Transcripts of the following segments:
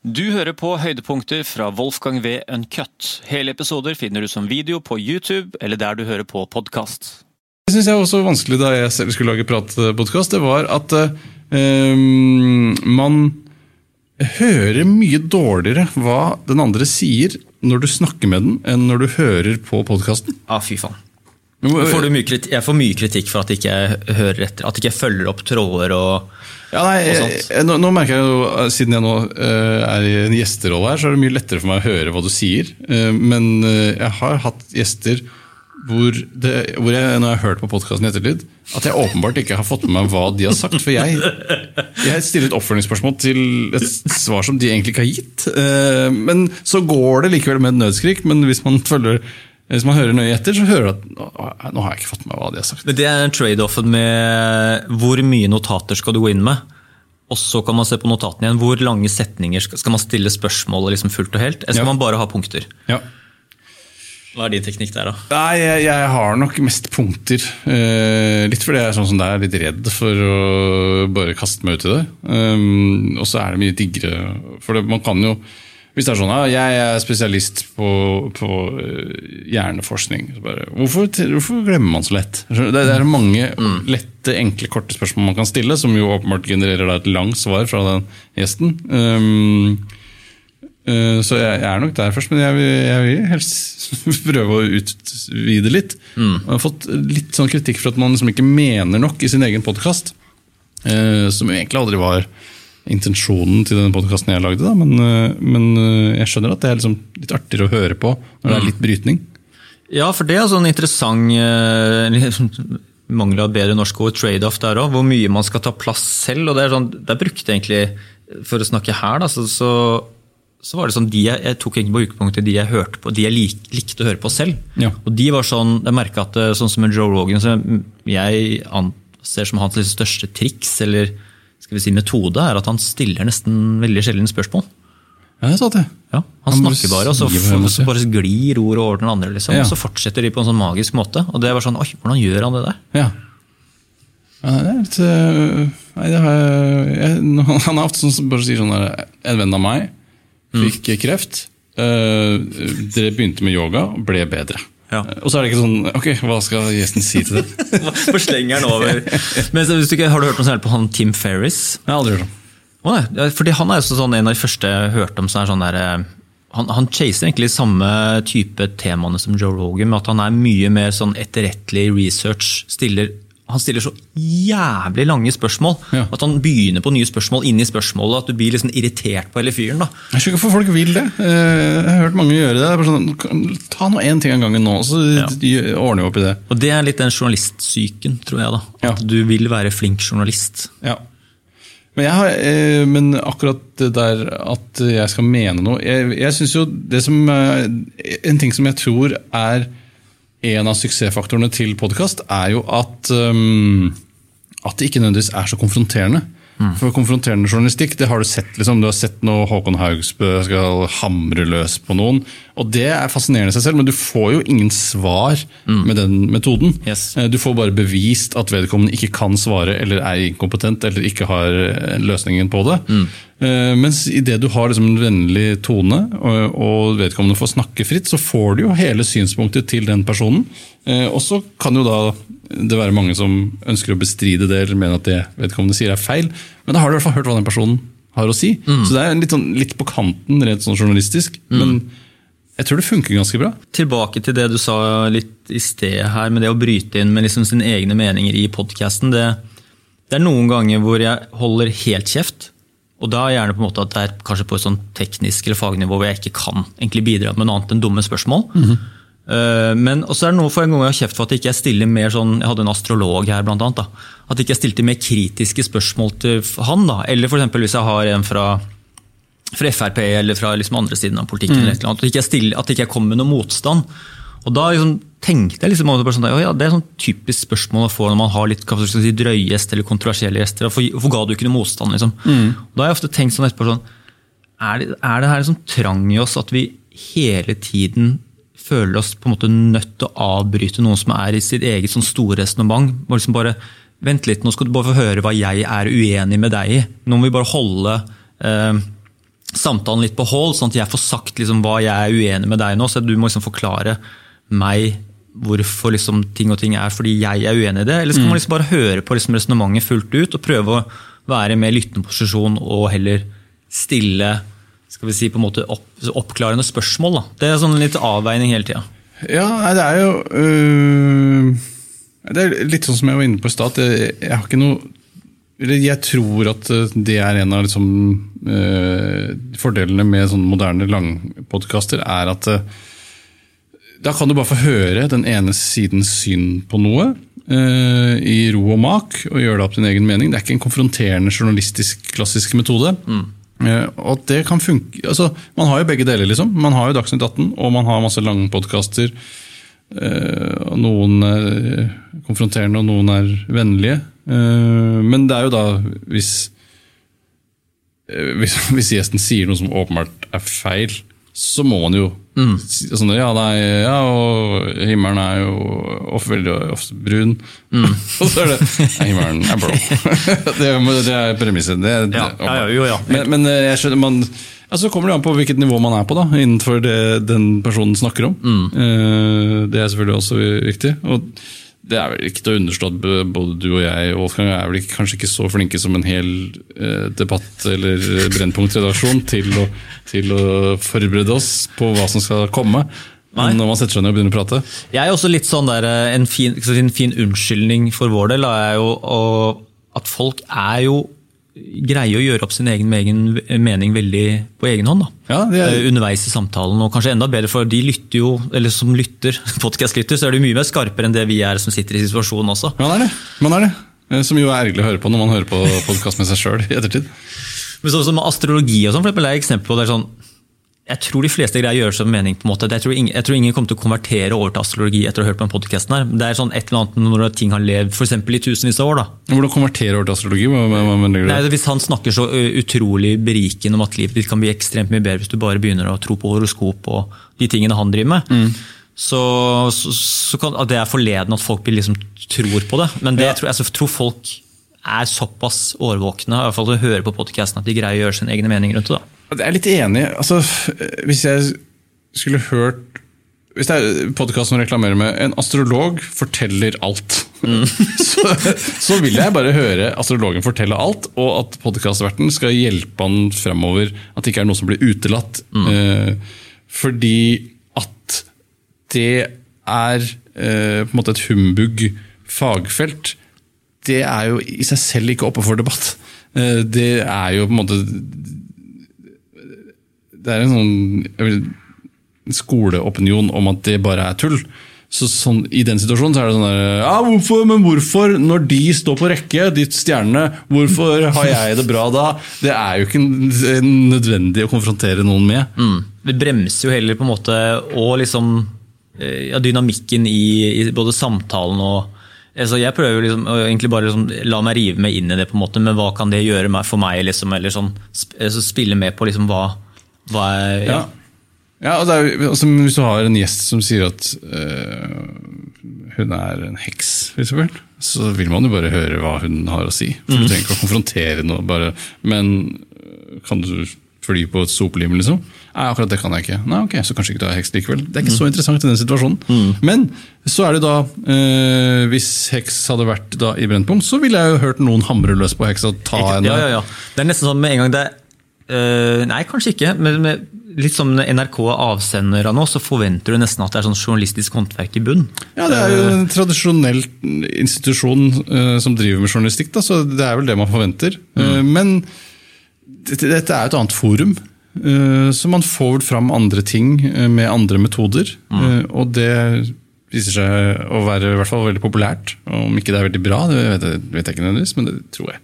Du hører på høydepunkter fra Wolfgang V. Uncut. Hele episoder finner du som video på YouTube eller der du hører på podkast. Det syns jeg var også vanskelig da jeg selv skulle lage pratpodkast. Det var at eh, man hører mye dårligere hva den andre sier når du snakker med den, enn når du hører på podkasten. Ah, fy faen. Jeg får mye kritikk for at jeg ikke hører etter, at jeg ikke følger opp tråder og, Ja, nei, og sånt. jeg, nå, nå merker jeg jo, Siden jeg nå uh, er i en gjesterolle her, så er det mye lettere for meg å høre hva du sier. Uh, men uh, jeg har hatt gjester hvor, det, hvor jeg, når jeg har hørt på podkasten ettertid, at jeg åpenbart ikke har fått med meg hva de har sagt. For jeg, jeg stiller et oppfølgingsspørsmål til et svar som de egentlig ikke har gitt. Eh, Men så går det likevel med et nødskrik. Men hvis man, følger, hvis man hører nøye etter, så hører du at nå, har jeg ikke fått med hva de har sagt. Men Det er en trade-offen med hvor mye notater skal du gå inn med. Og så kan man se på notatene igjen. Hvor lange setninger skal, man stille spørsmål liksom fullt og helt? Eller skal Ja. man bare ha punkter? Ja. Hva er din teknikk der, da? Nei, jeg, jeg har nok mest punkter. Eh, litt fordi jeg er sånn som deg, litt redd for å bare kaste meg ut i det. Um, og så er det mye diggere For det, man kan jo Hvis det er sånn ja, jeg er spesialist på, på eh, hjerneforskning så bare, hvorfor, hvorfor glemmer man så lett? Det, det er mange lette, enkle, korte spørsmål man kan stille, som jo åpenbart genererer et langt svar fra den gjesten. Um, uh, Så jeg, jeg er nok der først, men jeg vil, jeg vil helst prøve å utvide litt. Jeg har fått litt sånn kritikk for at man liksom ikke mener nok i sin egen podkast. Som egentlig aldri var intensjonen til den podkasten jeg lagde. Da. Men, eh, men eh, jeg skjønner at det er liksom litt artigere å høre på når det er litt brytning. Ja, for det er sånn en interessant eh, liksom, Mangel av bedre norsk ord, trade-off der òg. Hvor mye man skal ta plass selv. og det er sånn, Der brukte jeg egentlig, for å snakke her, da, så, så, så var det sånn de jeg, jeg tok egentlig på utgangspunktet de jeg hørte på, de jeg lik, likte å høre på selv. Ja. Og de var sånn, Jeg merka at eh, sånn som en Joe Rogan, som jeg anser som hans liksom største triks, eller skal vi si metode, er at han stiller nesten veldig sjelden spørsmål. Ja, jeg sa det. Ja, Han, Han snakker bare, og så, må så bare glir ord over den andre. liksom, Ja. Og så fortsetter de på en sånn magisk måte. Og det var sånn, oi, hvordan gjør han det der? Ja. ja det er litt øh, Nei, det har jeg, jeg Han er ofte sånn som bare sier sånn der En venn av meg fikk kreft. øh, dere begynte med yoga og ble bedre. Ja. Og så er det ikke sånn Ok, hva skal gjesten si til det? For slenger han over. Men så, hvis du ikke, Har du hørt noe særlig på han Tim Ferris? Jeg har aldri hørt om. Oh, nei, fordi Han er sånn, en av de første jeg hørte om. som er sånn der, eh, han, han chaser egentlig samme type temaene som Joe Rogan, med at han er mye mer sånn etterrettelig research. stiller han stiller så jævlig lange spørsmål Ja. at han begynner på nye spørsmål inni spørsmålet. At du blir liksom irritert på hele fyren. da. Jeg skjønner ikke hvorfor folk vil det. Eh, Jeg har hørt mange gjøre det. sånn, ta nå én ting av gangen nå, så Ja. ordner vi opp i det. Og det er litt den journalistsyken, tror jeg. da. Ja. At du vil være flink journalist. Ja. Men, jeg har, eh, men akkurat det der at jeg skal mene noe Jeg, jeg synes jo det som En ting som jeg tror er en av suksessfaktorene til podkast, er jo at um, at det ikke nødvendigvis er så konfronterende. For konfronterende journalistikk, det har du sett. liksom. Du har sett når Håkon Haugsbø skal hamre løs på noen. Og det er fascinerende i seg selv, men du får jo ingen svar med den metoden. Yes. Eh, Du får bare bevist at vedkommende ikke kan svare, eller er inkompetent, eller ikke har eh, løsningen på det. Eh, Mens idet du har liksom en vennlig tone, og, og vedkommende får snakke fritt, så får du jo hele synspunktet til den personen. Eh, Og så kan jo da det være mange som ønsker å bestride det, eller mener at det vedkommende sier er feil. Men da har du i hvert fall hørt hva den personen har å si. Så det er litt, sånn, litt på kanten rent sånn journalistisk. Men jeg tror det funker ganske bra. Tilbake til det du sa litt i sted her, med det å bryte inn med liksom sine egne meninger i podkasten. Det, det er noen ganger hvor jeg holder helt kjeft. Og da er gjerne på en måte at det er kanskje på et sånn teknisk eller fagnivå hvor jeg ikke kan egentlig bidra med noe annet enn dumme spørsmål. Eh, Men også er det noe for en gang jeg har kjeft for at jeg ikke stiller mer sånn Jeg hadde en astrolog her, blant annet. Da. At ikke stilte mer kritiske spørsmål til han. da. Eller eksempel hvis jeg har en fra fra Frp eller fra liksom andre siden av politikken. eller et eller annet, At ikke jeg stiller, at ikke jeg kommer med noe motstand. Og da liksom tenkte jeg liksom over sånn, ja, det er sånn typisk spørsmål å få når man har litt si, drøye gjester eller kontroversielle gjester. Hvorfor, ga du ikke noe motstand? liksom? Mm. Da har jeg ofte tenkt sånn etterpå sånn, er det, er det her liksom trang i oss at vi hele tiden føler oss på en måte nødt til å avbryte noen som er i sitt eget sånn store resonnement? Liksom bare, Vent litt, nå skal du bare få høre hva jeg er uenig med deg i. Nå må vi bare holde eh, samtalen litt på hold, sånn at jeg får sagt liksom hva jeg er uenig med deg nå. Så du må liksom forklare meg hvorfor liksom ting og ting er fordi jeg er uenig i det. Eller skal man liksom bare høre på liksom resonnementet fullt ut og prøve å være i mer lyttende posisjon og heller stille skal vi si, på en måte opp, oppklarende spørsmål. Da. Det er sånn litt avveining hele tida. Ja, det er jo øh, Det er litt sånn som jeg var inne på i stad. Jeg, jeg har ikke noe jeg tror at øh, det er en av liksom, øh, fordelene med sånne moderne langpodkaster, er at øh, da kan du bare få høre den ene sidens syn på noe øh, i ro og mak, og gjøre det opp din egen mening. Det er ikke en konfronterende journalistisk klassisk metode. Mm. og det kan funke, altså Man har jo begge deler. liksom. Man har jo Dagsnytt 18, og man har masse lange podkaster. og noen er konfronterende, og noen er vennlige. Eh, men det er jo da hvis, eh, hvis Hvis gjesten sier noe som åpenbart er feil, så må man jo si sånn, ja, nei, ja, og himmelen er jo ofte, veldig ofte brun. og så er det Nei, himmelen er blå. det, det er premisset. Det, det, Ja, ja, ja, jo, ja. Men, men eh, jeg skjønner, man, ja, så kommer det an på hvilket nivå man er på da, innenfor det den personen snakker om. Eh, Det er selvfølgelig også viktig. og det er vel ikke til å underslå at både du og jeg Wolfgang, er vel kanskje ikke så flinke som en hel eh, debatt- eller Brennpunkt-redaksjon til, til å forberede oss på hva som skal komme. Nei. Når man setter seg ned og begynner å prate. Jeg er også litt sånn der, eh, en fin, en fin unnskyldning for vår del er jo og, at folk er jo greier å gjøre opp sin egen, egen mening veldig på egen hånd. Ja, det er- Eh, Underveis i samtalen, og kanskje enda bedre, for de lytter jo, eller som lytter, podcast-lytter, så er de mye mer skarpere enn det vi er som sitter i situasjonen også. Man er det. Man er det. Eh, Som jo er ergerlig å høre på når man hører på podkast med seg sjøl i ettertid. Men sånn som astrologi og sånn, for eksempel, er et eksempel på det er sånn, jeg tror de fleste greier å gjøre seg en mening. på en måte. Jeg tror, ingen, jeg tror ingen kommer til å konvertere over til astrologi etter å ha hørt på den podkasten. Det er sånn et eller annet når ting har levd eksempel i tusenvis av år. da. Hvordan konvertere over til astrologi? Hva, hva, mener du? Nei, Hvis han snakker så utrolig berikende om at livet ditt kan bli ekstremt mye bedre hvis du bare begynner å tro på horoskop og de tingene han driver med, så, så, så kan det er forledende at folk blir liksom tror på det. Men det, Ja. tror, jeg tror folk er såpass årvåkne i hvert fall til å høre på podkasten at de greier å gjøre sine egne meninger rundt det. Jeg er litt enig. Altså, hvis jeg skulle hørt Hvis det er podkasten som reklamerer med en astrolog forteller alt, så, så vil jeg bare høre astrologen fortelle alt, og at podkastverten skal hjelpe han fremover. At det ikke er noe som blir utelatt. Eh, fordi at det er eh, på en måte et humbug fagfelt. Det er jo i seg selv ikke oppe for debatt. Eh, det er jo på en måte det er en sånn skoleopinion om at det bare er tull. Så sånn, I den situasjonen så er det sånn der, ja, hvorfor, Men hvorfor, når de står på rekke, de stjernene, hvorfor har jeg det bra da? Det er jo ikke nødvendig å konfrontere noen med. Vi bremser jo heller på en måte og liksom eh, ja, dynamikken i, i både samtalen og altså Jeg prøver jo liksom, egentlig bare liksom, la meg rive meg inn i det, på en måte, men hva kan det gjøre for meg? Liksom, eller sånn, altså, Spille med på liksom hva, hva er, Ja. Ja, og er, altså, Hvis du har en gjest som sier at øh, hun er en heks, eksempel, så vil man jo bare høre hva hun har å si. For Du trenger ikke å konfrontere noe, bare, men øh, kan du fly på et sopelim, liksom? Nei, akkurat det kan jeg ikke. Nei, ok, Så kanskje ikke du er heks likevel. Det er ikke så interessant i den situasjonen. Men så er det da, øh, hvis heks hadde vært da i Brennpunkt, så ville jeg jo hørt noen hamre løs på heksa. ta henne. Ja, ja, ja. Det er nesten sånn med en gang det er øh, Nei, kanskje ikke. Men med, litt som NRK er avsender av nå, så forventer du nesten at det er sånn journalistisk håndverk i bunn. Ja, det er jo en tradisjonell institusjon uh, som driver med journalistikk, da, så det er vel det man forventer. Eh, men dette, dette er et annet forum, eh, så man får vel fram andre ting eh, med andre metoder. eh, og det viser seg å være i hvert fall veldig populært. Om ikke det er veldig bra, det vet jeg, vet jeg ikke nødvendigvis, men det tror jeg.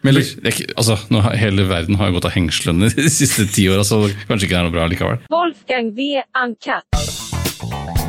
Men ellers, det er ikke, altså, nå hele verden har jo gått av hengslene de siste ti åra, så kanskje ikke det er noe bra likevel. Wolfgang V. Uncut.